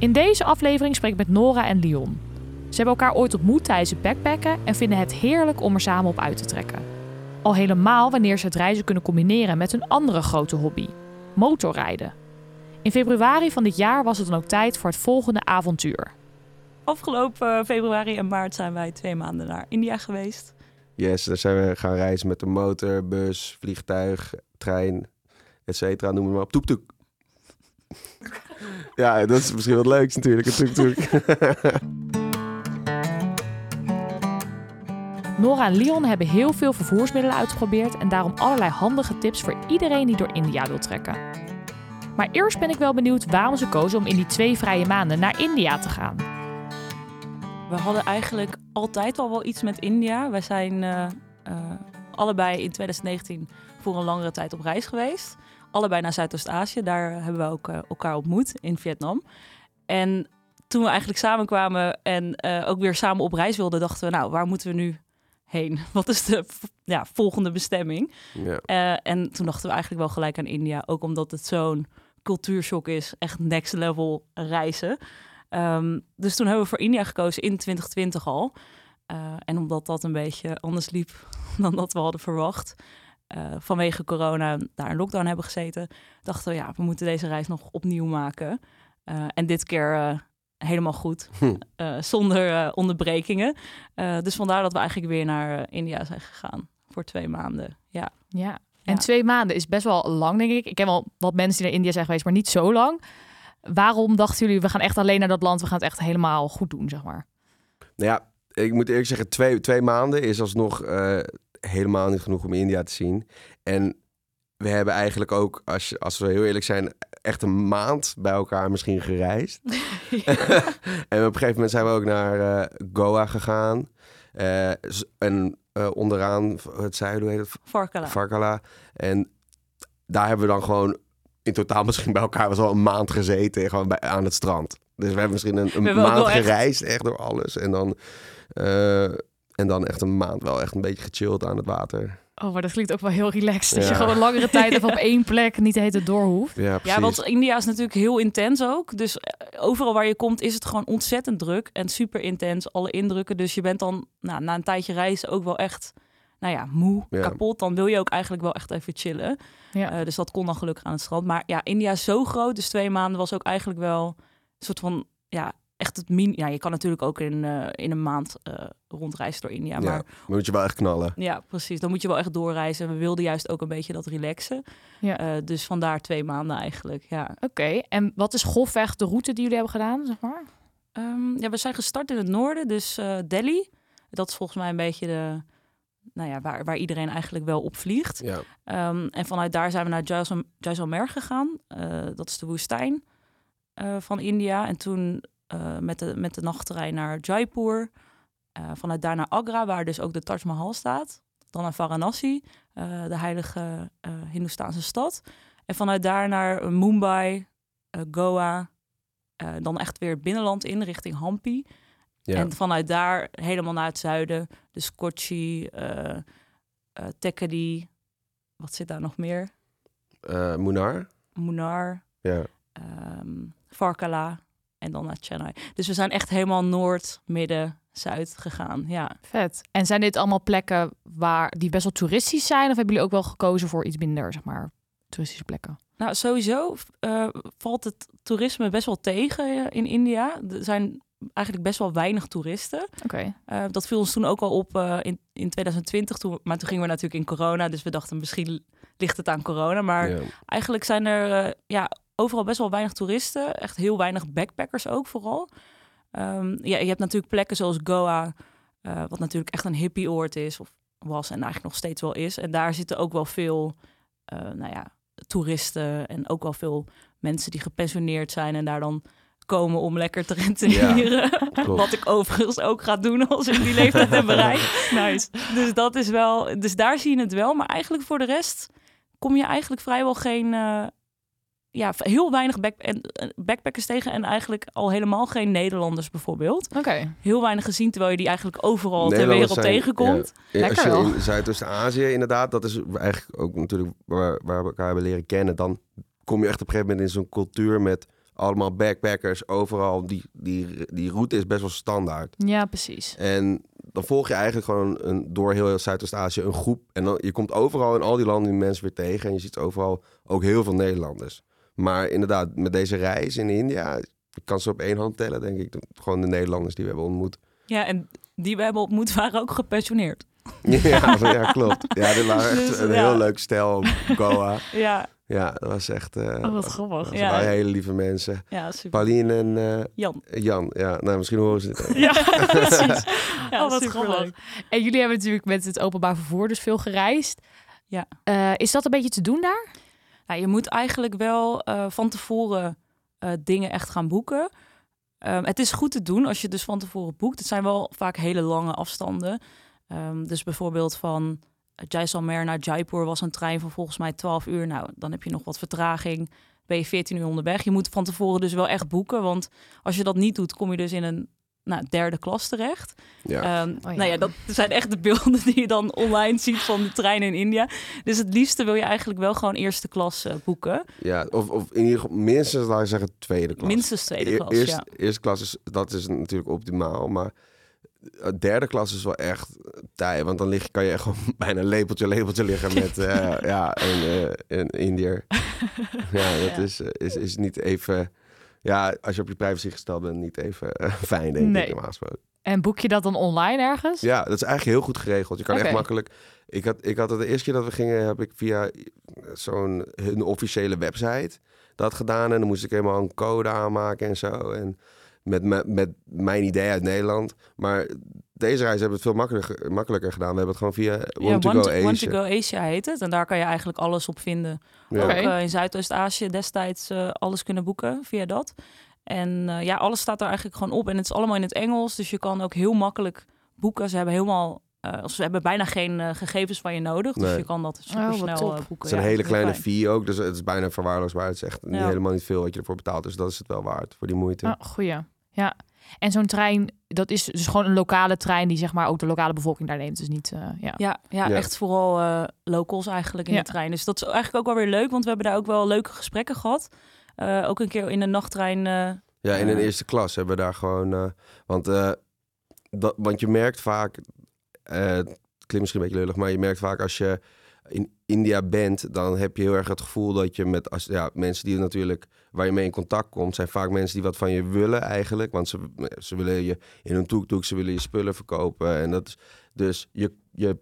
In deze aflevering spreek ik met Nora en Leon. Ze hebben elkaar ooit ontmoet tijdens het backpacken en vinden het heerlijk om er samen op uit te trekken. Al helemaal wanneer ze het reizen kunnen combineren met een andere grote hobby: motorrijden. In februari van dit jaar was het dan ook tijd voor het volgende avontuur. Afgelopen februari en maart zijn wij twee maanden naar India geweest. Yes, daar zijn we gaan reizen met de motor, bus, vliegtuig, trein, et cetera. Noem het maar op. Toek toek. Ja, dat is misschien wat leuks natuurlijk. Toek. Nora en Leon hebben heel veel vervoersmiddelen uitgeprobeerd en daarom allerlei handige tips voor iedereen die door India wil trekken. Maar eerst ben ik wel benieuwd waarom ze kozen om in die twee vrije maanden naar India te gaan. We hadden eigenlijk altijd al wel iets met India. Wij zijn eh, eh, allebei in 2019 voor een langere tijd op reis geweest. Allebei naar Zuidoost-Azië. Daar hebben we ook eh, elkaar ontmoet in Vietnam. En toen we eigenlijk samenkwamen en eh, ook weer samen op reis wilden, dachten we, nou, waar moeten we nu heen? Wat is de ja, volgende bestemming? ja. Eh, en toen dachten we eigenlijk wel gelijk aan India. Ook omdat het zo'n cultuurshock is. Echt next level reizen. Ehm, dus toen hebben we voor India gekozen in 2020 al. En omdat dat een beetje anders liep dan dat we hadden verwacht. Eh, vanwege corona daar in lockdown hebben gezeten. Dachten we, ja, we moeten deze reis nog opnieuw maken. Eh, en dit keer eh, helemaal goed. Hm. eh, zonder eh, onderbrekingen. Eh, dus vandaar dat we eigenlijk weer naar India zijn gegaan. Voor twee maanden. Ja. Ja. En Ja. twee maanden is best wel lang, denk ik. Ik ken wel wat mensen die naar India zijn geweest, maar niet zo lang. Waarom dachten jullie, we gaan echt alleen naar dat land, we gaan het echt helemaal goed doen, zeg maar? Nou ja, ik moet eerlijk zeggen, twee, twee maanden is alsnog eh, helemaal niet genoeg om India te zien. En we hebben eigenlijk ook, als, je, als we heel eerlijk zijn, echt een maand bij elkaar misschien gereisd. en op een gegeven moment zijn we ook naar eh, Goa gegaan. Eh, en eh, onderaan het zuiden, hoe heet het? Varkala. Varkala. En daar hebben we dan gewoon in totaal misschien bij elkaar was al een maand gezeten gewoon bij, aan het strand. Dus we hebben misschien een, maand echt- gereisd, echt door alles. En dan, en dan echt een maand wel echt een beetje gechilled aan het water. Oh, maar dat klinkt ook wel heel relaxed. Dat je gewoon een langere tijd even op één plek niet de hele tijd door hoeft. Ja, precies. Ja, want India is natuurlijk heel intens ook. Dus eh, overal waar je komt is het gewoon ontzettend druk en super intens. Alle indrukken. Dus je bent dan nou, na een tijdje reizen ook wel echt, nou ja, moe, Ja. kapot. Dan wil je ook eigenlijk wel echt even chillen. Ja. Eh, dus dat kon dan gelukkig aan het strand. Maar ja, India is zo groot. Dus twee maanden was ook eigenlijk wel een soort van, ja, echt het min. Ja, je kan natuurlijk ook in, eh, in een maand eh, rondreizen door India. Ja, Maar maar moet je wel echt knallen. ja, precies. Dan moet je wel echt doorreizen. En we wilden juist ook een beetje dat relaxen. Ja. Eh, dus vandaar twee maanden eigenlijk, ja. Oké, en wat is grofweg de route die jullie hebben gedaan, zeg maar? Ehm, ja, we zijn gestart in het noorden, dus eh, Delhi. Dat is volgens mij een beetje de, nou ja, waar, waar iedereen eigenlijk wel op vliegt. Ja. Ehm, en vanuit daar zijn we naar Jaisal- Jaisalmer gegaan. Eh, dat is de woestijn eh, van India. En toen eh, met, de, met de nachttrein naar Jaipur. Eh, vanuit daar naar Agra, waar dus ook de Taj Mahal staat. Dan naar Varanasi, eh, de heilige Hindoestaanse stad. En vanuit daar naar Mumbai, Goa. dan echt weer het binnenland in, richting Hampi. Ja. En vanuit daar helemaal naar het zuiden. Dus Kochi, Tekkady. Wat zit daar nog meer? Munar. Munnar, Ja. ehm Varkala en dan naar Chennai. Dus we zijn echt helemaal noord, midden, zuid gegaan. Ja. Vet. En zijn dit allemaal plekken waar die best wel toeristisch zijn? Of hebben jullie ook wel gekozen voor iets minder, zeg maar, toeristische plekken? Nou, sowieso eh, valt het toerisme best wel tegen eh, in India. Er zijn eigenlijk best wel weinig toeristen. Oké. Eh, dat viel ons toen ook al op eh, in, in 2020. Toen, maar toen gingen we natuurlijk in corona. Dus we dachten misschien ligt het aan corona. Maar eigenlijk zijn er eh, ja, overal best wel weinig toeristen. Echt heel weinig backpackers ook vooral. Ehm, ja, je hebt natuurlijk plekken zoals Goa. eh, wat natuurlijk echt een hippieoord is. Of was en eigenlijk nog steeds wel is. En daar zitten ook wel veel... eh, nou ja, toeristen en ook wel veel mensen die gepensioneerd zijn en daar dan komen om lekker te rentenieren. Wat ik overigens ook ga doen als ik die leeftijd heb bereikt. Nice. Dus dat is wel. Dus daar zie je het wel. Maar eigenlijk voor de rest kom je eigenlijk vrijwel geen. eh, ja, heel weinig back eh, backpackers tegen. En eigenlijk al helemaal geen Nederlanders bijvoorbeeld. Oké. Heel weinig gezien, terwijl je die eigenlijk overal ter wereld zijn- tegenkomt. ja, als Lekker je wel. in Zuidoost-Azië inderdaad, dat is eigenlijk ook natuurlijk waar, waar we elkaar hebben leren kennen. Dan kom je echt op een gegeven moment in zo'n cultuur met allemaal backpackers overal. Die, die, die route is best wel standaard. Ja, precies. En dan volg je eigenlijk gewoon een, door heel Zuidoost-Azië een groep. En dan, je komt overal in al die landen die mensen weer tegen. En je ziet overal ook heel veel Nederlanders. Maar inderdaad, met deze reis in India, ik kan ze op één hand tellen, denk ik. Gewoon de Nederlanders die we hebben ontmoet. Ja, en die we hebben ontmoet waren ook gepensioneerd. ja, ja, klopt. Ja, dit waren echt Dus, een ja. heel leuk stel op Goa. Ja, Ja, dat was echt... eh Oh, wat grappig. dat Ja. waren hele lieve mensen. ja super. Pauline en eh, Jan. Jan. Ja, nou, misschien horen ze het. Ja, precies. Ja, oh, wat superleuk. grappig. En jullie hebben natuurlijk met het openbaar vervoer dus veel gereisd. Ja. Eh, is dat een beetje te doen daar? Nou, je moet eigenlijk wel eh, van tevoren eh, dingen echt gaan boeken. Ehm, het is goed te doen als je dus van tevoren boekt. Het zijn wel vaak hele lange afstanden. Ehm, dus bijvoorbeeld van Jaisalmer naar Jaipur was een trein van volgens mij 12 uur. Nou, dan heb je nog wat vertraging. Ben je 14 uur onderweg. Je moet van tevoren dus wel echt boeken. Want als je dat niet doet, kom je dus in een nou, derde klas terecht. Ja. Ehm, Oh ja. Nou ja, dat zijn echt de beelden die je dan online ziet van de trein in India. Dus het liefste wil je eigenlijk wel gewoon eerste klas eh, boeken. ja, of, of in ieder geval minstens, laten we zeggen, tweede klas. Minstens tweede E- klas, eerst, ja. Eerste klas is, dat is natuurlijk optimaal, maar eh, derde klas is wel echt tij, want dan lig, kan je echt gewoon bijna lepeltje lepeltje liggen met eh, ja, een, eh, een Indiër. ja, dat Ja. Is, is, is niet even, ja, als je op je privacy gesteld bent, niet even eh, fijn, denk Nee. ik, normaal gesproken. En boek je dat dan online ergens? Ja, dat is eigenlijk heel goed geregeld. Je kan echt makkelijk. Ik had, ik had het de eerste keer dat we gingen, heb ik via zo'n hun officiële website dat gedaan. En dan moest ik helemaal een code aanmaken en zo. En met, me- met mijn idee uit Nederland. Maar deze reis hebben we het veel makkelijker, makkelijker gedaan. We hebben het gewoon via One ja, to One Go to. One to Go Asia heet het. En daar kan je eigenlijk alles op vinden. Ja. Ook eh, in Zuidoost-Azië destijds eh, alles kunnen boeken via dat. En eh, ja, alles staat er eigenlijk gewoon op. En het is allemaal in het Engels. Dus je kan ook heel makkelijk boeken. Ze hebben helemaal... eh, ze hebben bijna geen eh, gegevens van je nodig. Dus Nee. je kan dat wat super snel top. boeken. Het is een Ja, hele kleine fee ook. Dus het is bijna verwaarloosbaar. Het is echt niet, helemaal niet veel wat je ervoor betaalt. Dus dat is het wel waard voor die moeite. Oh, goeie. Ja. En zo'n trein, dat is dus gewoon een lokale trein die zeg maar ook de lokale bevolking daar neemt. Dus niet, eh, ja. Ja, ja, Ja. echt vooral eh, locals eigenlijk in Ja. de trein. Dus dat is eigenlijk ook wel weer leuk, want we hebben daar ook wel leuke gesprekken gehad. Eh, ook een keer in de nachttrein. eh, Ja, in een eerste klas hebben we daar gewoon... eh, want, eh, dat, want je merkt vaak... eh, het klinkt misschien een beetje lullig, maar je merkt vaak als je in India bent... dan heb je heel erg het gevoel dat je met... Als, ja, mensen die natuurlijk... waar je mee in contact komt... zijn vaak mensen die wat van je willen eigenlijk. Want ze, ze willen je in hun tuk-tuk, ze willen je spullen verkopen. En dat dus je, je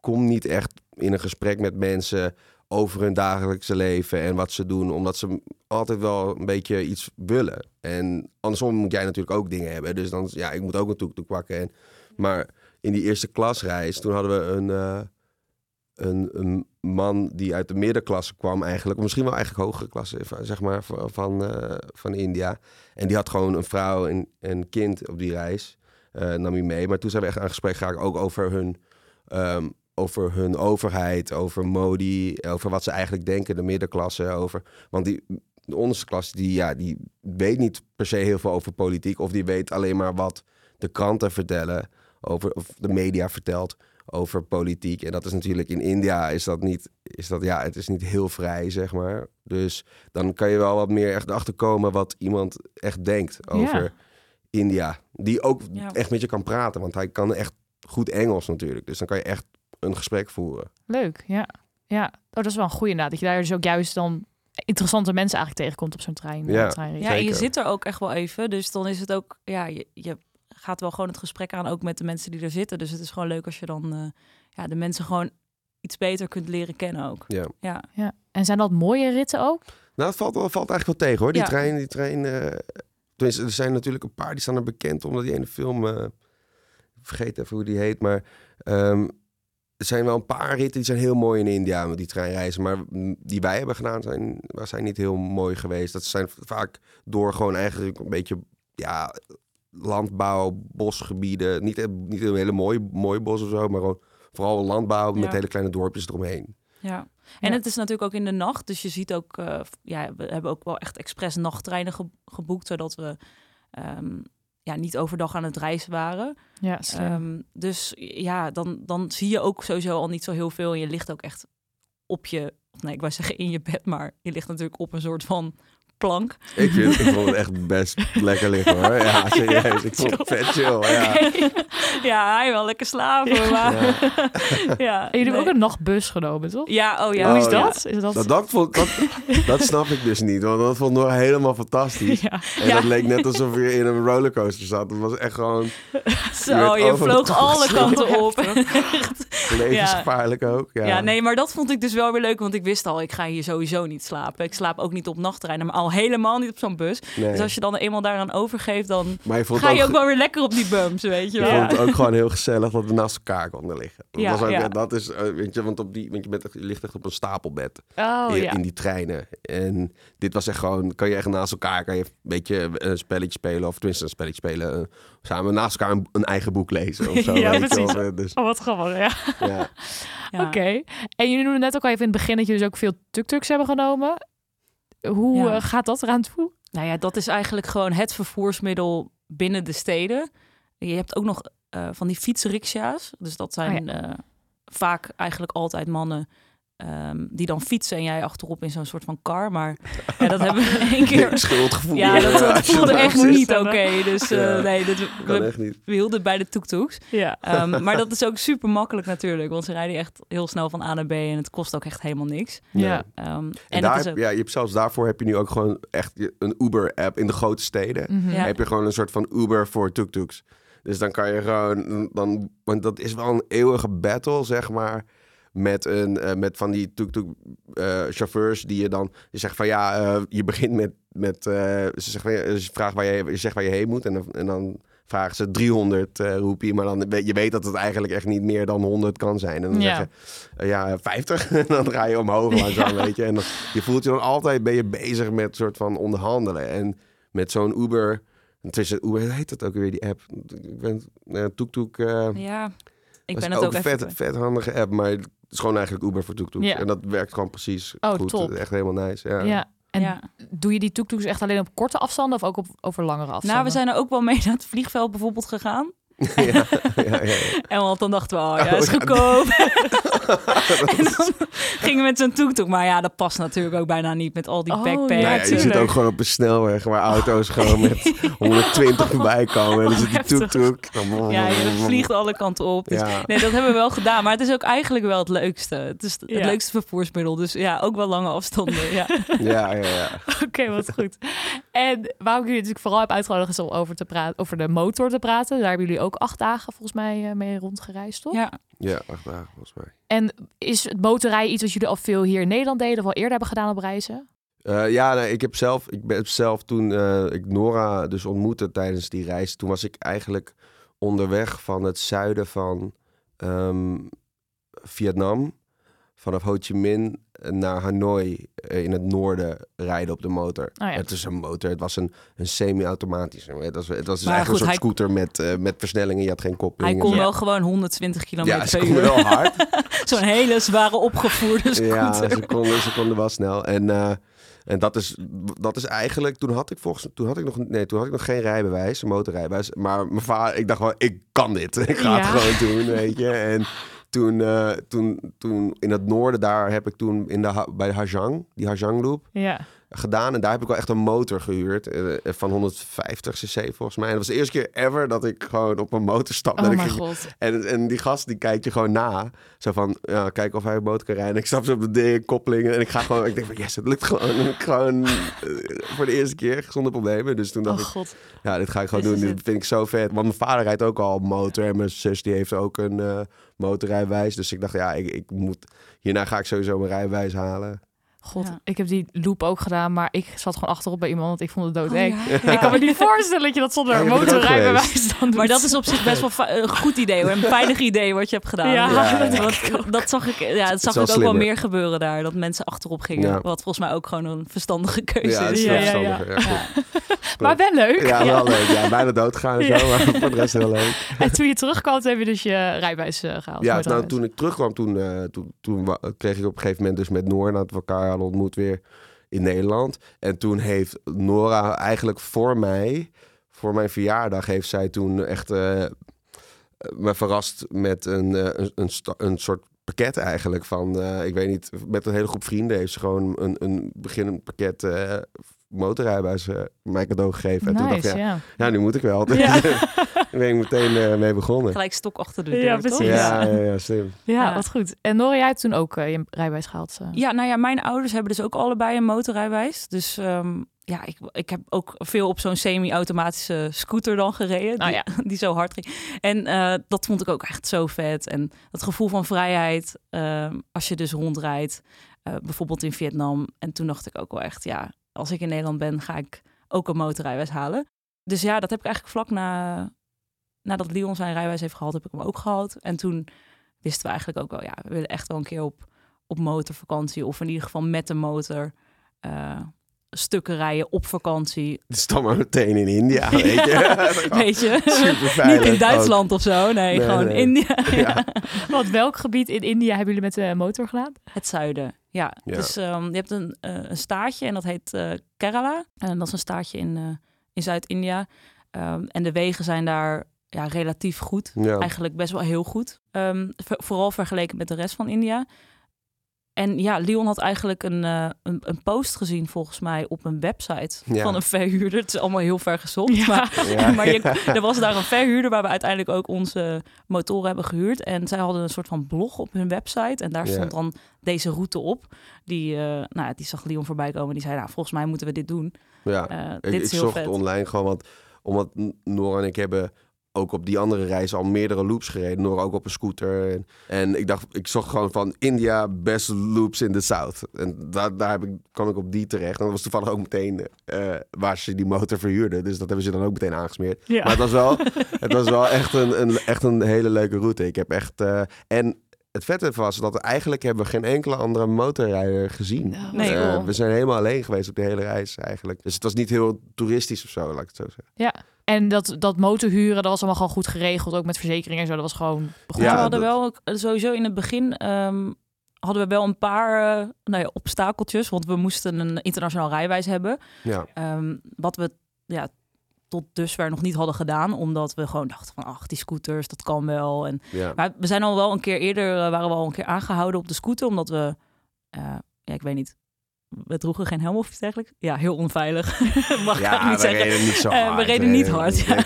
komt niet echt in een gesprek met mensen... over hun dagelijkse leven en wat ze doen... omdat ze altijd wel een beetje iets willen. En andersom moet jij natuurlijk ook dingen hebben. Dus dan, ja, ik moet ook een tuk-tuk pakken. En, maar in die eerste klasreis, toen hadden we een, eh, een, man die uit de middenklasse kwam eigenlijk. Of misschien wel eigenlijk hogere klasse, zeg maar, van, eh, van India. En die had gewoon een vrouw en een kind op die reis. eh nam hij mee. Maar toen zijn we echt aan gesprek geraakt ook over hun... ehm, over hun overheid, over Modi, over wat ze eigenlijk denken, de middenklasse, over... Want die, de onderste klas, die, ja, die weet niet per se heel veel over politiek. Of die weet alleen maar wat de kranten vertellen, over, of de media vertelt over politiek. En dat is natuurlijk in India is dat niet, is dat, ja, het is niet heel vrij, zeg maar. Dus dan kan je wel wat meer echt achterkomen wat iemand echt denkt over Ja. India. Die ook Ja. echt met je kan praten, want hij kan echt goed Engels natuurlijk. Dus dan kan je echt een gesprek voeren. Leuk, ja. Ja, oh, dat is wel een goede inderdaad. Dat je daar dus ook juist dan interessante mensen eigenlijk tegenkomt op zo'n trein. Ja. eh, ja, en je zit er ook echt wel even. Dus dan is het ook, ja, je, je gaat wel gewoon het gesprek aan ook met de mensen die er zitten. Dus het is gewoon leuk als je dan eh, ja, de mensen gewoon iets beter kunt leren kennen ook. Ja. Ja, Ja. En zijn dat mooie ritten ook? Nou, het valt, wel- valt eigenlijk wel tegen hoor. Die Ja. trein, die trein. eh, tenminste, er zijn natuurlijk een paar die staan er bekend omdat die ene film. eh, ik vergeet even hoe die heet, maar. ehm, er zijn wel een paar ritten die zijn heel mooi in India met die treinreizen. Maar die wij hebben gedaan zijn, zijn niet heel mooi geweest. Dat zijn vaak door gewoon eigenlijk een beetje ja, landbouw, bosgebieden. Niet, niet een hele mooie, mooie bos of zo, maar gewoon vooral landbouw met Ja. hele kleine dorpjes eromheen. Ja. En Ja. het is natuurlijk ook in de nacht. Dus je ziet ook, eh, ja, we hebben ook wel echt expres nachttreinen ge- geboekt, zodat we ehm, ja, niet overdag aan het reizen waren. Ja. Ehm, dus ja, dan, dan zie je ook sowieso al niet zo heel veel. En je ligt ook echt op je, nee, ik wou zeggen in je bed, maar je ligt natuurlijk op een soort van plank. Ik, vind, ik vond het echt best lekker liggen hoor. Ja, serieus. Ik vond het vet chill. Ja. ja, hij wel lekker slapen, maar ja. en jullie hebben ook een nachtbus genomen, toch? Ja, oh ja. Hoe is Oh, dat? Is dat... Dat, dat, vond, dat, dat snap ik dus niet, want dat vond ik nog helemaal fantastisch. Ja. En Ja. dat leek net alsof je in een rollercoaster zat. Dat was echt gewoon Zo, je vloog alle kanten op. levensgevaarlijk ook. Ja. Ja. nee, maar dat vond ik dus wel weer leuk, want ik wist al, ik ga hier sowieso niet slapen. Ik slaap ook niet op nachttreinen, maar al helemaal niet op zo'n bus. Nee. Dus als je dan eenmaal daaraan overgeeft, dan je ga je ook, ook wel weer lekker op die bums, weet je je wel. vond het ook gewoon heel gezellig dat we naast elkaar konden liggen. Dat, Ja, was ook, ja. dat is, eh, weet je, want op die, want je, bent je ligt echt op een stapelbed Oh in, ja. in die treinen. En dit was echt gewoon, kan je echt naast elkaar, kan je een beetje een spelletje spelen, of tenminste een spelletje spelen, eh, samen naast elkaar een, een eigen boek lezen of zo. Ja, je precies. wel. Eh, Dus, Oh, wat grappig, ja. Oké. En jullie noemden net ook al even in het begin dat jullie dus ook veel tuk-tuks hebben genomen. Hoe Ja. eh, gaat dat eraan toe? Nou ja, dat is eigenlijk gewoon het vervoersmiddel binnen de steden. Je hebt ook nog eh, van die fietsriksja's. Dus dat zijn eh, vaak eigenlijk altijd mannen ehm, die dan fietsen en jij achterop in zo'n soort van car. Maar ja, dat hebben we één keer... Schuldgevoel. Ja, dat, dat voelde echt niet oké. Dus eh, Ja. nee, Kan we, echt niet. we hielden bij de tuk-tuks. Ja. Ehm, maar dat is ook super makkelijk natuurlijk. Want ze rijden echt heel snel van A naar B en het kost ook echt helemaal niks. Ja. Ehm, en daar is heb, ook- ja, je hebt zelfs daarvoor heb je nu ook gewoon echt een Uber-app in de grote steden. Mhm. Ja. Heb je gewoon een soort van Uber voor tuk-tuks. Dus dan kan je gewoon, dan, want dat is wel een eeuwige battle, zeg maar. Met, een, eh, met van die tuk-tuk eh, chauffeurs die je dan je zegt van ja, eh, je begint met, met ze zeggen ja, ze vragen waar je, je zegt waar je heen moet en dan, en dan vragen ze 300 eh roepie, maar dan je weet dat het eigenlijk echt niet meer dan 100 kan zijn. En dan Ja. zeg je ja 50 en dan ga je omhoog langzaam, weet je. En dan, je voelt je dan altijd ben je bezig met soort van onderhandelen en met zo'n Uber. Tussen, hoe heet dat ook weer, die app? Ik ben, uh, ja, ik ben het ook een even... vet, vet handige app, maar is gewoon eigenlijk Uber voor Tuk. Ja. En dat werkt gewoon precies Oh, goed. top. Echt helemaal nice. Ja. Ja. En ja. doe je die tuk-tuks echt alleen op korte afstanden of ook op, over langere afstanden? Nou, we zijn er ook wel mee naar het vliegveld bijvoorbeeld gegaan. ja, ja, ja, ja. En want dan dachten we, oh ja, Oh, is ja. goedkoop. en dan gingen we met zo'n tuk-tuk. Maar ja, dat past natuurlijk ook bijna niet met al die Oh, backpacks. ja, Nou ja, je zit ook gewoon op een snelweg waar auto's gewoon met 120 voorbij komen. En dan zit die Tuk. Ja, je vliegt alle kanten op. Dus Ja. nee, dat hebben we wel gedaan. Maar het is ook eigenlijk wel het leukste. Het is het Ja. leukste vervoersmiddel. Dus ja, ook wel lange afstanden. Ja. Ja, ja, ja. Oké, wat goed. En waarom ik jullie natuurlijk vooral heb uitgenodigd is om over, te praten, over de motor te praten. Daar hebben jullie ook acht dagen volgens mij eh, mee rondgereisd, toch? ja. Ja, acht dagen volgens mij. En is het motorrijden iets wat jullie al veel hier in Nederland deden of al eerder hebben gedaan op reizen? Eh, ja, nee, ik heb zelf, ik ben zelf toen eh, ik Nora dus ontmoette tijdens die reis, toen was ik eigenlijk onderweg van het zuiden van ehm, Vietnam, vanaf Ho Chi Minh naar Hanoi eh, in het noorden rijden op de motor. Oh ja. Het is een motor, het was een, een semi-automatische. Het was, het was dus eigenlijk goed, een hij- soort scooter met, eh, met versnellingen, je had geen koppeling. Hij kon wel gewoon 120 km Ja, per konden uur. wel hard. Zo'n hele zware opgevoerde scooter. Ja, ze konden, ze konden wel snel. En, eh, en dat, is, dat is eigenlijk... Toen had ik volgens toen had ik nog, nee, toen had ik nog geen rijbewijs, een motorrijbewijs. Maar mijn vader, ik dacht wel, ik kan dit. Ik ga het gewoon doen, weet je. En toen, eh, toen, toen in het noorden, daar heb ik toen in de, bij de Hajang, die Hajang Loop, Ja. Gedaan. En daar heb ik wel echt een motor gehuurd eh, van 150 cc volgens mij. En dat was de eerste keer ever dat ik gewoon op een motor stapte. Oh En mijn god. en, en die gast die kijkt je gewoon na. Zo van, ja, kijk of hij een boot kan rijden. Ik stap zo op de koppelingen. En ik ga gewoon, ik denk van, yes, het lukt gewoon. En ik gewoon eh, voor de eerste keer zonder problemen. Dus toen dacht Oh ik, god. ja, dit ga ik gewoon doen. Dit vind ik zo vet. Want mijn vader rijdt ook al motor. En mijn zus die heeft ook een eh motorrijbewijs. Dus ik dacht, ja, ik, ik moet, hierna ga ik sowieso mijn rijbewijs halen. God, Ja. ik heb die loop ook gedaan, maar ik zat gewoon achterop bij iemand, want ik vond het dood Oh, eng. ja. Ik kan me niet voorstellen dat je dat zonder er motorrijbewijs dan doet. Maar dat is op zich best wel een goed idee, hoor. een veilig idee wat je hebt gedaan. Ja, Ja, dat dat zag ik, ja, dat zag ik ook wel meer gebeuren daar. Dat mensen achterop gingen. Ja. Wat volgens mij ook gewoon een verstandige keuze is. Ja. Maar wel leuk. Ja, wel leuk. Ja, bijna doodgaan en zo, maar voor de rest heel leuk. En toen je terugkwam, toen heb je dus je rijbewijs eh, gehaald. Ja, nou, toen ik terugkwam, toen, eh, toen, toen kreeg ik op een gegeven moment dus met Noor, nadat we elkaar ontmoet, weer in Nederland. En toen heeft Nora eigenlijk voor mij, voor mijn verjaardag, heeft zij toen echt eh, me verrast met een, eh, een, een, soort pakket eigenlijk van, eh, ik weet niet, met een hele groep vrienden heeft ze gewoon een, een beginnend pakket motorrijbewijs eh, mij cadeau gegeven. En toen dacht ik, ja, ja. ja, nu moet ik wel. Ja. daar ben ik meteen eh, mee begonnen. Gelijk stok achter de deur, Ja, precies. Ja, ja, ja, slim. Ja, Ja. wat goed. En Nora, jij hebt toen ook eh, je rijbewijs gehaald. eh. Ja, nou ja, mijn ouders hebben dus ook allebei een motorrijbewijs. Dus ehm, ja, ik, ik heb ook veel op zo'n semi-automatische scooter dan gereden. Oh die, ja. die zo hard ging. En eh, dat vond ik ook echt zo vet. En dat gevoel van vrijheid ehm, als je dus rondrijdt. eh, bijvoorbeeld in Vietnam. En toen dacht ik ook wel echt, ja, als ik in Nederland ben, ga ik ook een motorrijbewijs halen. Dus ja, dat heb ik eigenlijk vlak na, nadat Leon zijn rijbewijs heeft gehaald, heb ik hem ook gehaald. En toen wisten we eigenlijk ook wel, ja, we willen echt wel een keer op, op motorvakantie. Of in ieder geval met de motor eh, stukken rijden op vakantie. Het is dan maar meteen in India, weet je. Weet. Niet in Duitsland of zo, nee, Nee, gewoon nee. India. Ja. Want welk gebied in India hebben jullie met de motor gedaan? Het zuiden, ja. Ja. Dus je hebt een, eh, een staatje en dat heet eh, Kerala. En dat is een staatje in, eh, in Zuid-India. Ehm, en de wegen zijn daar ja, relatief goed. Ja. Eigenlijk best wel heel goed. Ehm, vooral vergeleken met de rest van India. En ja, Leon had eigenlijk een, eh, een, een post gezien volgens mij op een website Ja. van een verhuurder. Het is allemaal heel ver gezocht. Ja. Maar Ja. maar je, er was daar een verhuurder waar we uiteindelijk ook onze motoren hebben gehuurd. En zij hadden een soort van blog op hun website. En daar Ja. stond dan deze route op. Die, eh, nou, ja, die zag Leon voorbij komen. Die zei, nou, volgens mij moeten we dit doen. Ja. Eh, Ik, dit ik is heel zocht vet. online gewoon, want omdat Nora en ik hebben ook op die andere reis al meerdere loops gereden. Nora ook op een scooter. En, en ik dacht, ik zocht gewoon van India best loops in the South. En daar, daar heb ik, kwam ik op die terecht. En dat was toevallig ook meteen eh, waar ze die motor verhuurden. Dus dat hebben ze dan ook meteen aangesmeerd. Ja. Maar het was wel, het was wel echt, een, een, echt een hele leuke route. Ik heb echt... eh, en het vette was dat we eigenlijk hebben we geen enkele andere motorrijder gezien. Ja, wat Nee, Eh, we zijn helemaal alleen geweest op de hele reis eigenlijk. Dus het was niet heel toeristisch of zo, laat ik het zo zeggen. Ja. En dat, dat motorhuren, dat was allemaal gewoon goed geregeld. Ook met verzekeringen en zo. Dat was gewoon goed. Ja, we hadden dat- wel sowieso in het begin ehm, hadden we wel een paar eh, nou ja, obstakeltjes. Want we moesten een internationaal rijwijs hebben. Ja, Ehm, wat we ja, tot dusver nog niet hadden gedaan. Omdat we gewoon dachten van, ach, die scooters, dat kan wel. En ja. Maar we zijn al wel een keer eerder, eh, waren we al een keer aangehouden op de scooter, omdat we, eh, ja, ik weet niet, we droegen geen helm of iets dergelijks. Ja, heel onveilig. Mag ik ja niet we zeggen. reden niet zo Eh, hard. we reden niet hard, ja.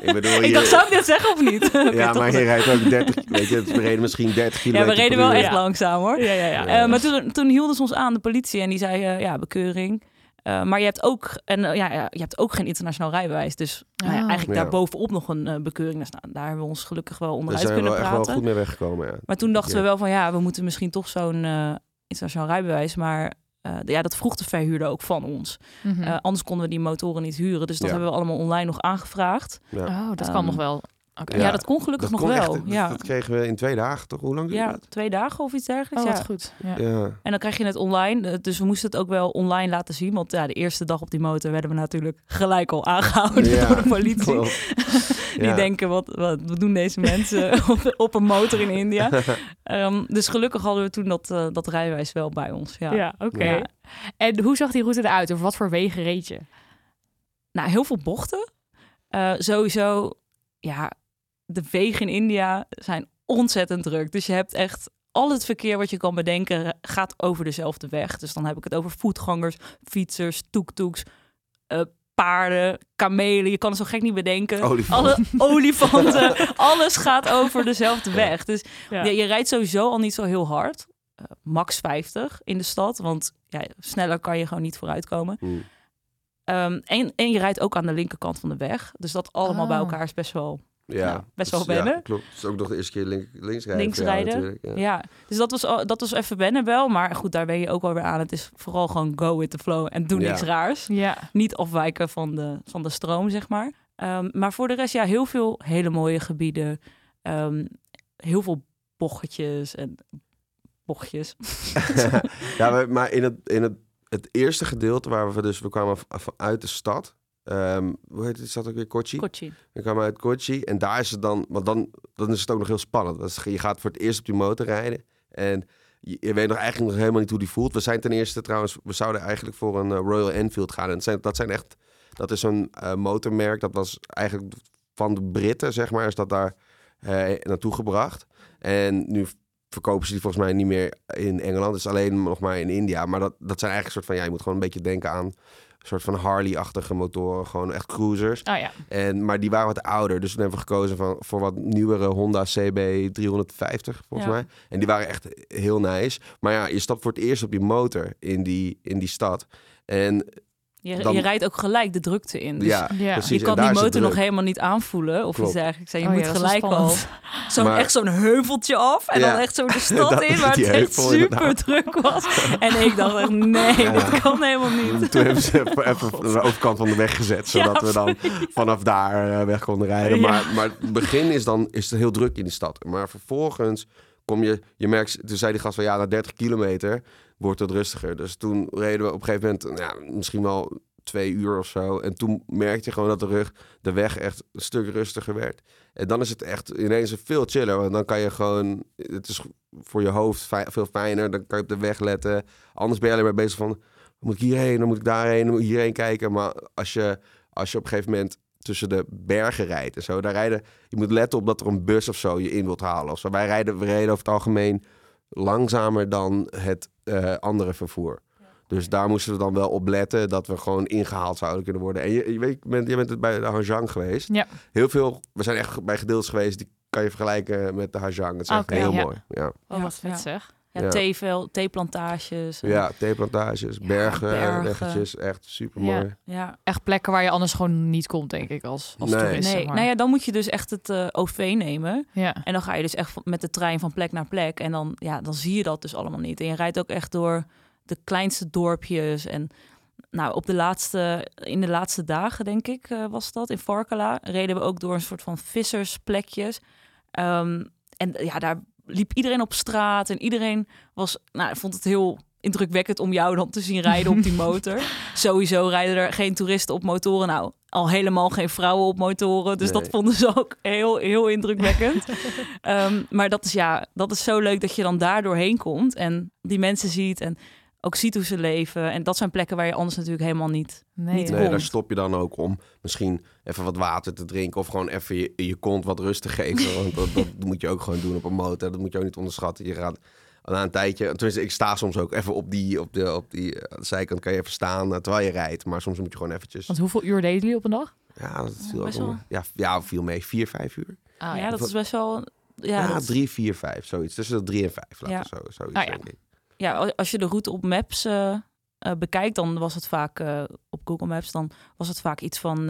Ik bedoel, Ik je- dacht, zou ik dit zeggen of niet? Ja, maar wel. je rijdt ook 30, weet je, we reden misschien 30 ja, kilometer we reden wel uur. echt Ja. langzaam hoor. Ja, ja, ja. Ja. Eh, maar toen, toen hielden ze ons aan, de politie, en die zei, eh, ja, bekeuring. Eh, maar je hebt ook, en, eh, ja, ja, je hebt ook geen internationaal rijbewijs. Dus nou ja, Ah. eigenlijk Ja. daar bovenop nog een eh, bekeuring. Dus, nou, daar hebben we ons gelukkig wel Daar onderuit zijn we kunnen wel echt wel praten. goed mee weggekomen, ja. Maar toen dachten Ja. we wel van ja, we moeten misschien toch zo'n eh, internationaal rijbewijs. Maar eh, ja, dat vroeg de verhuurder ook van ons. Mhm. Eh, anders konden we die motoren niet huren. Dus dat Ja. hebben we allemaal online nog aangevraagd. ja. oh, dat Ehm, kan nog wel. Ja, Ja, dat kon gelukkig nog kon wel. echt- ja. dat kregen we in twee dagen, toch? Hoe lang duurde ja, dat? twee dagen of iets dergelijks. Oh, ja. goed. Ja. Ja. En dan krijg je het online. Eh, Dus we moesten het ook wel online laten zien. Want ja, de eerste dag op die motor werden we natuurlijk gelijk al aangehouden Ja, door de politie. Die Ja. denken, wat, wat, wat doen deze mensen op, op een motor in India? Ehm, dus gelukkig hadden we toen dat, eh, dat rijwijs wel bij ons. Ja. Ja, oké. Ja. En hoe zag die route eruit? Of wat voor wegen reed je? Nou, heel veel bochten. Eh, sowieso, ja, de wegen in India zijn ontzettend druk. Dus je hebt echt al het verkeer wat je kan bedenken gaat over dezelfde weg. Dus dan heb ik het over voetgangers, fietsers, toektoeks, eh, paarden, kamelen. Je kan het zo gek niet bedenken. Olifanten. Alle olifanten, alles gaat over dezelfde weg. Dus Ja. je, je rijdt sowieso al niet zo heel hard. Eh, max 50 in de stad, want ja, sneller kan je gewoon niet vooruitkomen. Hmm. Ehm, en, en je rijdt ook aan de linkerkant van de weg. Dus dat allemaal bij Oh. elkaar is best wel Ja, Nou, best wel Dus, ja, wennen. klopt. Het is ook nog de eerste keer link, links rijden. Links rijden. Ja. Ja. dus dat was, dat was even wennen wel. Maar goed, daar ben je ook wel weer aan. Het is vooral gewoon go with the flow en doe Ja. niks raars. Ja. Niet afwijken van de, van de stroom, zeg maar. Ehm, maar voor de rest, ja, heel veel hele mooie gebieden. Ehm, heel veel bochtjes en bochtjes. ja, maar in het, in het, het eerste gedeelte waar we dus, we kwamen vanuit de stad. Ehm, hoe heet het? Is dat ook weer Kochi? Kochi. We kwamen uit Kochi en daar is het dan, want dan, dan is het ook nog heel spannend. Is- je gaat voor het eerst op die motor rijden en je, je weet nog eigenlijk nog helemaal niet hoe die voelt. We zijn ten eerste trouwens, we zouden eigenlijk voor een eh, Royal Enfield gaan. En dat zijn, dat zijn echt, dat is een eh, motormerk, dat was eigenlijk van de Britten, zeg maar, is dat daar eh, naartoe gebracht. En nu verkopen ze die volgens mij niet meer in Engeland. Het is alleen nog maar in India. Maar dat, dat zijn eigenlijk een soort van, ja, je moet gewoon een beetje denken aan soort van Harley-achtige motoren. Gewoon echt cruisers. Oh ja. En, maar die waren wat ouder. Dus toen hebben we gekozen van, voor wat nieuwere Honda CB 350, volgens Ja. mij. En die waren echt heel nice. Maar ja, je stapt voor het eerst op die motor in die, in die stad. En Je, Dan- je rijdt ook gelijk de drukte in. Dus ja, Ja. precies. je kan die motor nog helemaal niet aanvoelen. Of Klopt. iets dergelijks. En je Oh moet dat gelijk al spannend. zo'n Maar- echt zo'n heuveltje af. En Ja. dan echt zo de stad Dat- in, waar het echt super inderdaad. druk was. En ik dacht echt, nee, Ja. dit kan helemaal niet. Toen hebben ze even, de overkant van de weg gezet, Ja, zodat we dan vanaf daar eh, weg konden rijden. Ja. Maar, maar het begin is dan is het heel druk in de stad. Maar vervolgens kom je, je merkt, toen zei die gast van ja, na 30 kilometer wordt het rustiger. Dus toen reden we op een gegeven moment, nou, misschien wel twee uur of zo. En toen merkte je gewoon dat de rug, de weg echt een stuk rustiger werd. En dan is het echt ineens veel chiller. Want dan kan je gewoon, het is voor je hoofd veel fijner. Dan kan je op de weg letten. Anders ben je alleen maar bezig van, moet ik hierheen, dan moet ik daarheen, dan moet ik hierheen kijken. Maar als je, als je op een gegeven moment tussen de bergen rijdt en zo, daar rijden, je moet letten op dat er een bus of zo je in wilt halen. Of zo. Wij rijden, we reden over het algemeen langzamer dan het eh, andere vervoer. Dus daar moesten we dan wel op letten dat we gewoon ingehaald zouden kunnen worden. En je, je, weet, je bent, je bent het bij de Hajang geweest. Ja. Heel veel, we zijn echt bij gedeeltes geweest die kan je vergelijken met de Hajang. Het is echt Oké, heel ja. mooi. Ja, Oh, wat vet ja. zeg. Ja, Ja. theevel- theeplantages. en- ja theeplantages, bergen, bergen. weggetjes, echt super mooi. ja. Echt plekken waar je anders gewoon niet komt, denk ik, als, als Nee. toerist. Nee, zeg maar. nou ja, dan moet je dus echt het eh, OV nemen. Ja. En dan ga je dus echt met de trein van plek naar plek. En dan, ja, dan zie je dat dus allemaal niet. En je rijdt ook echt door de kleinste dorpjes. En nou, op de laatste, in de laatste dagen, denk ik, eh, was dat, in Varkala, reden we ook door een soort van vissersplekjes. Ehm, en ja, daar liep iedereen op straat. En iedereen was, nou, vond het heel indrukwekkend om jou dan te zien rijden op die motor. Sowieso rijden er geen toeristen op motoren. Nou, al helemaal geen vrouwen op motoren. Dus dat vonden ze ook heel, heel indrukwekkend. Ehm, maar dat is ja, dat is zo leuk dat je dan daar doorheen komt en die mensen ziet en ook ziet hoe ze leven. En dat zijn plekken waar je anders natuurlijk helemaal niet. Nee, Niet. Nee, daar stop je dan ook om misschien even wat water te drinken of gewoon even je, je kont wat rust te geven. Want dat, dat moet je ook gewoon doen op een motor. Dat moet je ook niet onderschatten. Je gaat na een tijdje, tenminste ik sta soms ook even op die, op de, op die eh, zijkant kan je even staan eh, terwijl je rijdt. Maar soms moet je gewoon eventjes. Want hoeveel uur deden jullie op een dag? Ja, dat viel ook wel. Ja, ja, viel mee. Vier, vijf uur. Ah, ja, dat is best wel. Ja, Ja, dat- drie, vier, vijf. Zoiets. Tussen de drie en vijf. Laten zo, zoiets Ah, ja. Ja, als je de route op Maps eh, eh, bekijkt, dan was het vaak eh, op Google Maps, dan was het vaak iets van,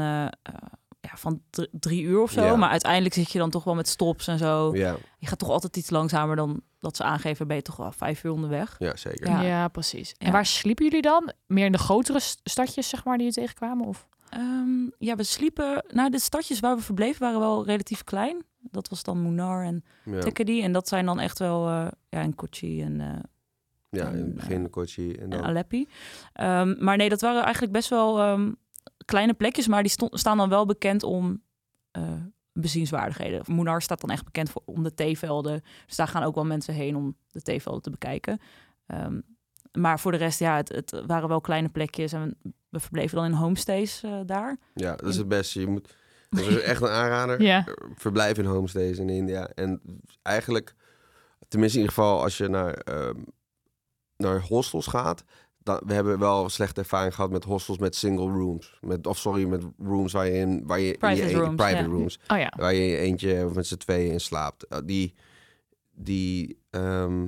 ja, van dr- drie uur of zo. Ja. Maar uiteindelijk zit je dan toch wel met stops en zo. Ja, Je gaat toch altijd iets langzamer dan dat ze aangeven. Ben je toch wel vijf uur onderweg. ja, zeker. Ja. Ja, precies. En Ja. waar sliepen jullie dan? Meer in de grotere st- stadjes, zeg maar, die je tegenkwamen? Of? Ehm, ja, we sliepen. Nou, de stadjes waar we verbleven waren wel relatief klein. Dat was dan Munar en Ja. En dat zijn dan echt wel eh ja, en Kochi en, eh ja in het en, begin Kochi en en dan... Aleppi. Ehm, maar nee, dat waren eigenlijk best wel ehm, kleine plekjes. Maar die staan dan wel bekend om eh, bezienswaardigheden. Munar staat dan echt bekend voor, om de theevelden. Dus daar gaan ook wel mensen heen om de theevelden te bekijken. Ehm, maar voor de rest, ja, het, het waren wel kleine plekjes. En we verbleven dan in homestays eh, daar. Ja, dat is het beste. Je moet, dat is echt een aanrader. Ja. Verblijf in homestays in India. En eigenlijk, tenminste in ieder geval als je naar, naar hostels gaat... Dan, we hebben wel slechte ervaring gehad met hostels met single rooms. Met, of sorry, met rooms waar je in... Waar je in Private je eentje- rooms, private ja. rooms. Oh ja. Waar je eentje of met z'n tweeën in slaapt. Uh, die, die, ehm,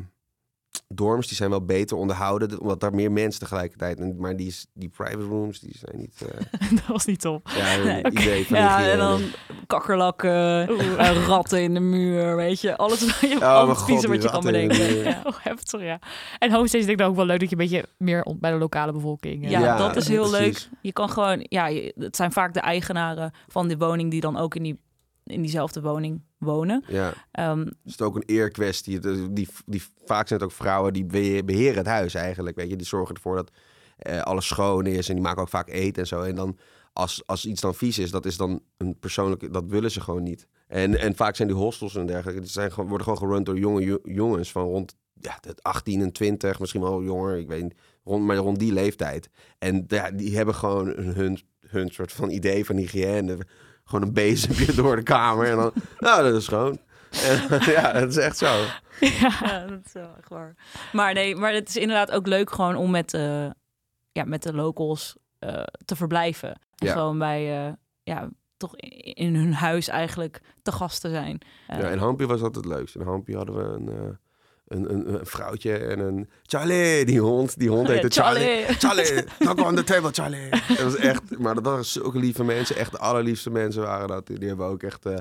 dorms die zijn wel beter onderhouden, omdat daar meer mensen tegelijkertijd. En, maar die, is- die private rooms, die zijn niet. eh, dat was niet top. ja, een Nee, oké. idee van Ja, en dan kakkerlakken, Oeh. eh, ratten in de muur, weet je. Alles, je, Oh, god, wat je kan de bedenken. Ja. Oh, heftig, ja. En homestays denk ik dan ook wel leuk dat je een beetje meer bij de lokale bevolking... eh, Ja, Ja, dat is heel precies. leuk. Je kan gewoon, ja, je- het zijn vaak de eigenaren van die woning die dan ook in, die, in diezelfde woning wonen. Ja, Ehm, is het ook een eerkwestie. Die, die, die, vaak zijn het ook vrouwen die behe- beheren het huis eigenlijk. Weet je, die zorgen ervoor dat eh, alles schoon is en die maken ook vaak eten en zo. En dan als, als iets dan vies is, dat is dan een persoonlijke, dat willen ze gewoon niet. En, en vaak zijn die hostels en dergelijke, die zijn, gewoon- worden gewoon gerund door jonge jo- jongens van rond ja, de 18 en 20, misschien wel jonger, ik weet niet, rond, maar rond die leeftijd. En ja, die hebben gewoon hun, hun soort van idee van hygiëne. Gewoon een bezempje door de kamer en dan, nou, dat is schoon. En, ja, dat is echt zo. ja, dat is wel echt waar. Maar nee, maar het is inderdaad ook leuk gewoon om met, eh, ja, met de locals eh, te verblijven. En Ja. gewoon bij, eh, ja, toch in, hun huis eigenlijk te gast te zijn. Ja, in Hampie was dat het leukste. In Hampie hadden we een, eh, een, een, een vrouwtje en een Charlie, die hond. Die hond heette Charlie. Charlie, knock on the table, Charlie. Dat was echt, maar dat waren zulke lieve mensen. Echt de allerliefste mensen waren dat. Die, die hebben ook echt, eh,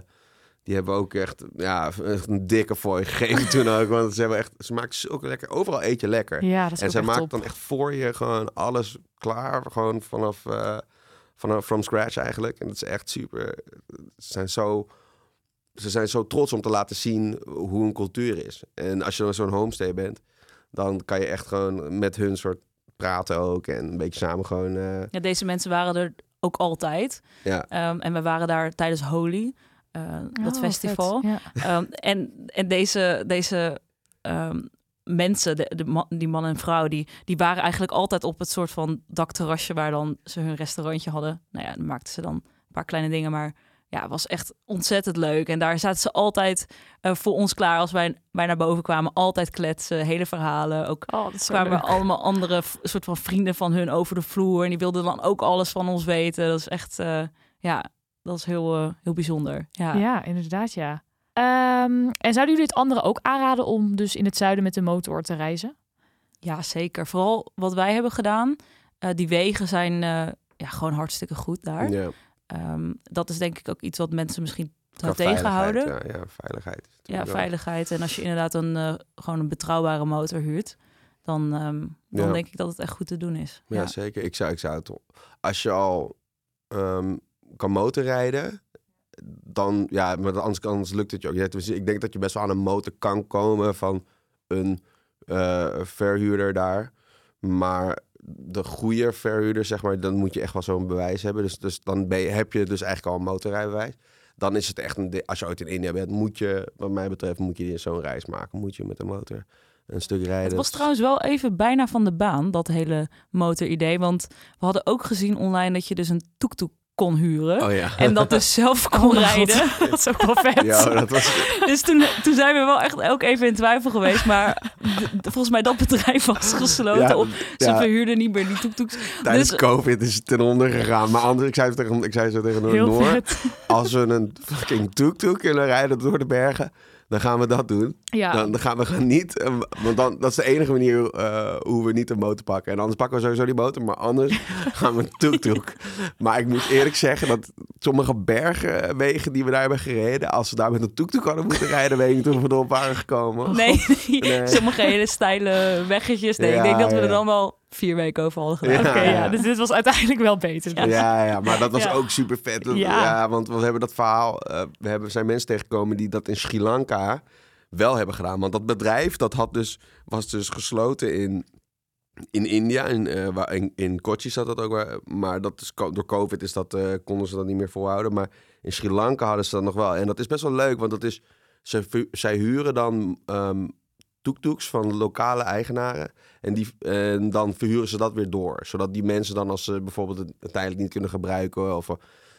die hebben ook echt, ja, echt een dikke fooi gegeven toen ook. Want ze hebben echt, ze maakt zulke lekker, overal eet je lekker. Ja, dat is en echt maakt top. dan echt voor je gewoon alles klaar. Gewoon vanaf, eh vanaf from scratch eigenlijk. En dat is echt super. Ze zijn zo, ze zijn zo trots om te laten zien hoe een cultuur is. En als je dan zo'n homestay bent, dan kan je echt gewoon met hun soort praten ook. En een beetje samen gewoon... eh, Ja, deze mensen waren er ook altijd. ja, Ehm, en we waren daar tijdens Holy, eh, dat Oh, festival. Ja. Ehm, en, en deze, deze ehm, mensen, de, de man, die man en vrouw, die, die waren eigenlijk altijd op het soort van dakterrasje waar dan ze hun restaurantje hadden. Nou ja, dan maakten ze dan een paar kleine dingen, maar ja, het was echt ontzettend leuk. En daar zaten ze altijd eh, voor ons klaar als wij, wij naar boven kwamen. Altijd kletsen, hele verhalen. Ook Oh, kwamen leuk. allemaal andere soort van vrienden van hun over de vloer. En die wilden dan ook alles van ons weten. Dat is echt, eh, ja, dat is heel, eh, heel bijzonder. Ja. Ja, inderdaad, ja. Ehm, en zouden jullie het anderen ook aanraden om dus in het zuiden met de motor te reizen? Ja, zeker. Vooral wat wij hebben gedaan. eh, die wegen zijn eh, ja, gewoon hartstikke goed daar. ja. Ehm, dat is denk ik ook iets wat mensen misschien tegenhouden. veiligheid, Ja, ja, veiligheid. Ja, veiligheid. En als je inderdaad een, eh, gewoon een betrouwbare motor huurt, dan, ehm, dan Ja. denk ik dat het echt goed te doen is. Ja, zeker. Ik zou, ik zou het... Als je al ehm, kan motorrijden, dan... Ja, maar anders, anders lukt het je ook. Ik denk dat je best wel aan een motor kan komen van een eh, verhuurder daar. Maar de goede verhuurder, zeg maar, dan moet je echt wel zo'n bewijs hebben. Dus, dus dan ben je, heb je dus eigenlijk al een motorrijbewijs. Dan is het echt een... Als je ooit in India bent, moet je, wat mij betreft, moet je zo'n reis maken. Moet je met de motor een stuk rijden. Het was trouwens wel even bijna van de baan, dat hele motoridee. Want we hadden ook gezien online dat je dus een tuk-tuk kon huren. Oh ja. En dat dus zelf kon Oh God. rijden. Dat is ook wel vet. Ja, dat was... Dus toen, toen zijn we wel echt ook even in twijfel geweest. Maar volgens mij dat bedrijf was gesloten. Ja, op, ze ja. verhuurden niet meer die tuk-tuks. Tijdens Dus- COVID is het ten onder gegaan. Maar anders, ik zei, het tegen, ik zei zo tegen Heel Noor, vet. als we een fucking tuk-tuk kunnen rijden door de bergen, dan gaan we dat doen. Ja, Dan, dan gaan we gaan niet, eh, want dan, dat is de enige manier eh, hoe we niet een motor pakken. En anders pakken we sowieso die motor, maar anders gaan we een tuk-tuk. Maar ik moet eerlijk zeggen dat sommige bergenwegen die we daar hebben gereden, als we daar met een tuk-tuk hadden moeten rijden, weet ik niet hoe we erop waren gekomen. Nee, nee, Nee. sommige hele steile weggetjes. Nee, Ja, ik denk dat we er dan wel vier weken over hadden gedaan. Ja. oké, ja. Dus dit was uiteindelijk wel beter. dus. Ja, ja, maar dat was Ja. ook super vet. Ja. Ja. want we hebben dat verhaal. eh, we hebben, zijn mensen tegengekomen die dat in Sri Lanka wel hebben gedaan. Want dat bedrijf dat had dus, was dus gesloten in, in India. In, eh, waar, in, in Kochi zat dat ook. Waar, maar dat is, door COVID is dat, eh, konden ze dat niet meer volhouden. Maar in Sri Lanka hadden ze dat nog wel. En dat is best wel leuk, want dat is, ze, zij huren dan ehm tuk-tuks van lokale eigenaren. En, die, dan verhuren ze dat weer door. Zodat die mensen dan, als ze bijvoorbeeld het tijdelijk niet kunnen gebruiken... of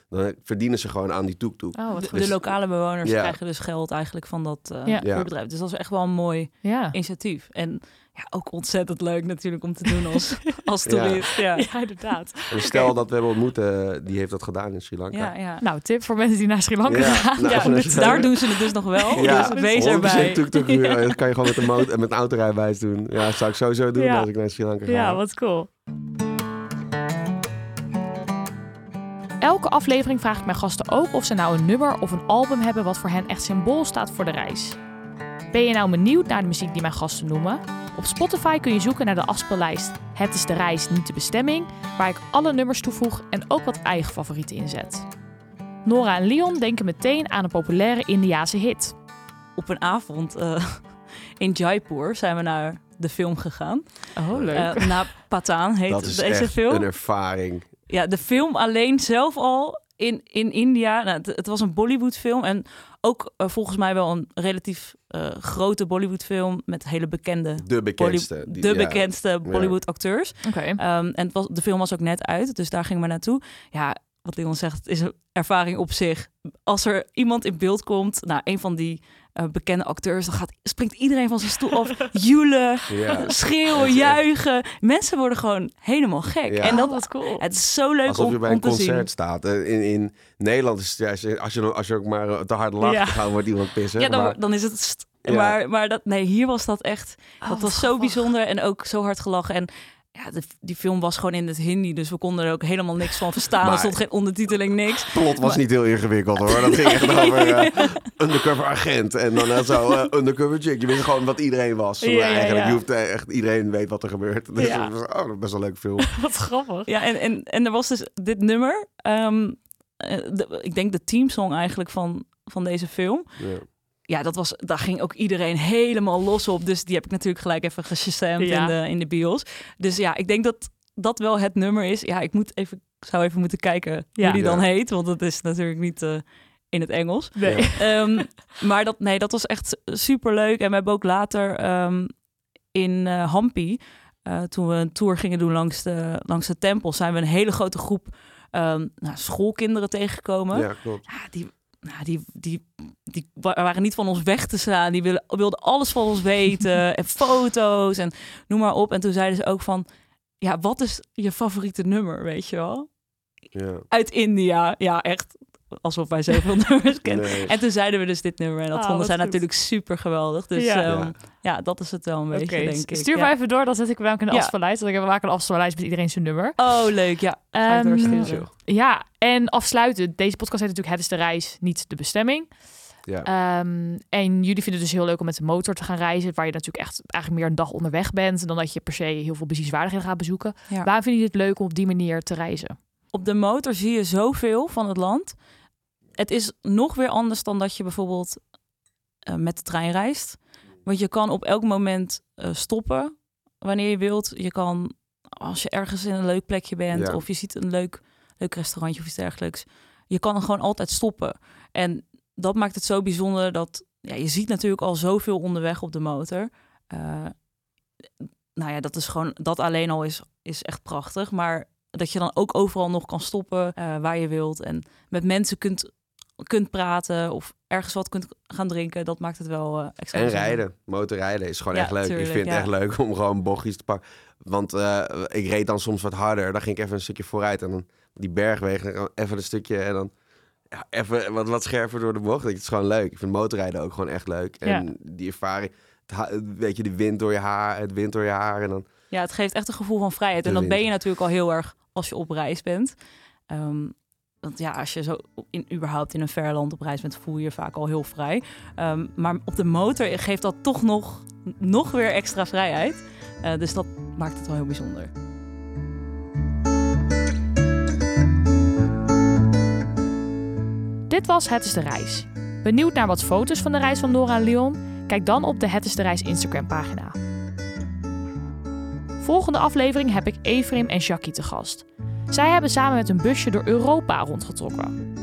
dan verdienen ze gewoon aan die toek-toek. Oh, De, de lokale bewoners Ja. krijgen dus geld eigenlijk van dat eh Ja. Ja. bedrijf. Dus dat is echt wel een mooi Ja. initiatief. En ja, ook ontzettend leuk natuurlijk om te doen als, als toerist. Ja. ja, inderdaad. En stel dat we hebben ontmoet, eh, die heeft dat gedaan in Sri Lanka. Ja, ja. Nou, tip voor mensen die naar Sri Lanka Ja, gaan. nou, dus daar doen ze het dus nog wel. Ja, dus wees 100% erbij. tuk-tuk huren. Dat kan je gewoon met een, met een autorijbewijs doen. Ja, dat zou ik sowieso doen Ja. als ik naar Sri Lanka ga. Ja, wat cool. Elke aflevering vraag ik mijn gasten ook of ze nou een nummer of een album hebben wat voor hen echt symbool staat voor de reis. Ben je nou benieuwd naar de muziek die mijn gasten noemen? Op Spotify kun je zoeken naar de afspeellijst Het is de reis, niet de bestemming, waar ik alle nummers toevoeg en ook wat eigen favorieten inzet. Nora en Leon denken meteen aan een populaire Indiase hit. Op een avond eh, in Jaipur zijn we naar de film gegaan. Oh, Eh naar Patan heet Dat is deze echt film. een ervaring. Ja, de film alleen zelf al in, in India. Nou, het, het was een Bollywood film en ook eh, volgens mij wel een relatief eh, grote Bollywood film met hele bekende, De bekendste. Bolly- Die- de ja. bekendste Bollywood acteurs. Oké. Ehm, en het was, de film was ook net uit, dus daar gingen we naartoe. Ja, wat Leon zegt, het is een ervaring op zich. Als er iemand in beeld komt, nou, een van die eh, bekende acteurs, dan gaat, springt iedereen van zijn stoel af, joelen, Ja. schreeuwen, juichen. Mensen worden gewoon helemaal gek. Ja. En dat, Oh, wat cool. het is zo leuk Alsof om, je bij een zien. concert staat. Eh, In, in Nederland is het juist, als je, als je ook maar eh, te hard lacht, Ja. dan wordt iemand pissen. Ja, dan, maar, dan is het. Maar, maar dat, nee, hier was dat echt. Oh, dat wat was zo bijzonder en ook zo hard gelachen. En ja, de, die film was gewoon in het Hindi, dus we konden er ook helemaal niks van verstaan. Maar- er stond geen ondertiteling, niks. het plot was Maar- niet heel ingewikkeld hoor. Dat ging echt over eh, undercover agent. En dan eh, zo eh, undercover chick. Je wist gewoon wat iedereen was. Ja, eigenlijk. ja. Je hoeft echt, iedereen weet wat er gebeurt. Dus Ja. dat was, oh, best wel een leuke film. Wat grappig. Ja, en, en, en er was dus dit nummer. ehm, eh, de- ik denk de teamsong eigenlijk van, van deze film. Ja. Dat was, daar ging ook iedereen helemaal los op. Dus die heb ik natuurlijk gelijk even geshamd Ja. in, de, in de bios. Dus ja, ik denk dat dat wel het nummer is. Ja, ik moet even, zou even moeten kijken Ja. hoe die dan heet. Want het is natuurlijk niet eh, in het Engels. Nee. Ja. Ehm, maar dat, nee, dat was echt super leuk. En we hebben ook later ehm, in eh Hampi, eh, toen we een tour gingen doen langs de, langs de tempel, zijn we een hele grote groep ehm, nou, schoolkinderen tegengekomen. ja, klopt. Ja, die, nou, die, die, die wa- waren niet van ons weg te slaan. Die wilden, wilden alles van ons weten. en foto's en noem maar op. En toen zeiden ze ook van... Ja, wat is je favoriete nummer, weet je wel? Ja. Uit India. Ja, echt. Alsof wij zoveel nummers kennen. Nee. En toen zeiden we dus dit nummer. En dat Ah, vonden zij goed. natuurlijk super geweldig. Dus Ja. ja, Ja. ja dat is het wel een beetje, denk ik. stuur ja. maar even door, dan zet ik wel Ja. afspeellijst. Want ik we maken een afspeellijst met iedereen zijn nummer. Oh, leuk. Ja, Ehm. Ja, en afsluiten. Deze podcast heet natuurlijk Het is de reis, niet de bestemming. Ja. Ehm, en jullie vinden het dus heel leuk om met de motor te gaan reizen, waar je natuurlijk echt eigenlijk meer een dag onderweg bent, dan dat je per se heel veel bezienswaardigheden gaat bezoeken. Ja. Waarom vinden jullie het leuk om op die manier te reizen? Op de motor zie je zoveel van het land. Het is nog weer anders dan dat je bijvoorbeeld eh, met de trein reist. Want je kan op elk moment eh, stoppen wanneer je wilt. Je kan, als je ergens in een leuk plekje bent Ja. of je ziet een leuk, leuk restaurantje of iets dergelijks. Je kan gewoon altijd stoppen. En dat maakt het zo bijzonder dat ja, je ziet natuurlijk al zoveel onderweg op de motor. Eh, nou ja, dat is gewoon, dat alleen al is, is echt prachtig. Maar dat je dan ook overal nog kan stoppen waar je wilt. En met mensen kunt, kunt praten of ergens wat kunt gaan drinken. Dat maakt het wel eh, extra En rijden. Motorrijden is gewoon Ja, echt leuk. tuurlijk, ik vind het echt leuk om gewoon bochtjes te pakken. Want eh, ik reed dan soms wat harder. Dan ging ik even een stukje vooruit. En dan die bergwegen. Even een stukje en dan... Ja, even wat, wat scherper door de bocht. Het is gewoon leuk. Ik vind motorrijden ook gewoon echt leuk. En die ervaring... Weet je, de wind door je haar, het wind door je haar. En dan, Ja, het geeft echt een gevoel van vrijheid. En dat ben je natuurlijk al heel erg als je op reis bent. Ehm, want ja, als je zo in, überhaupt in een ver land op reis bent, voel je je vaak al heel vrij. Ehm, maar op de motor geeft dat toch nog, nog weer extra vrijheid. Eh, dus dat maakt het wel heel bijzonder. Dit was Het is de Reis. Benieuwd naar wat foto's van de reis van Nora en Leon? Kijk dan op de Het is de Reis Instagram pagina. Volgende aflevering heb ik Efrim en Jackie te gast. Zij hebben samen met een busje door Europa rondgetrokken.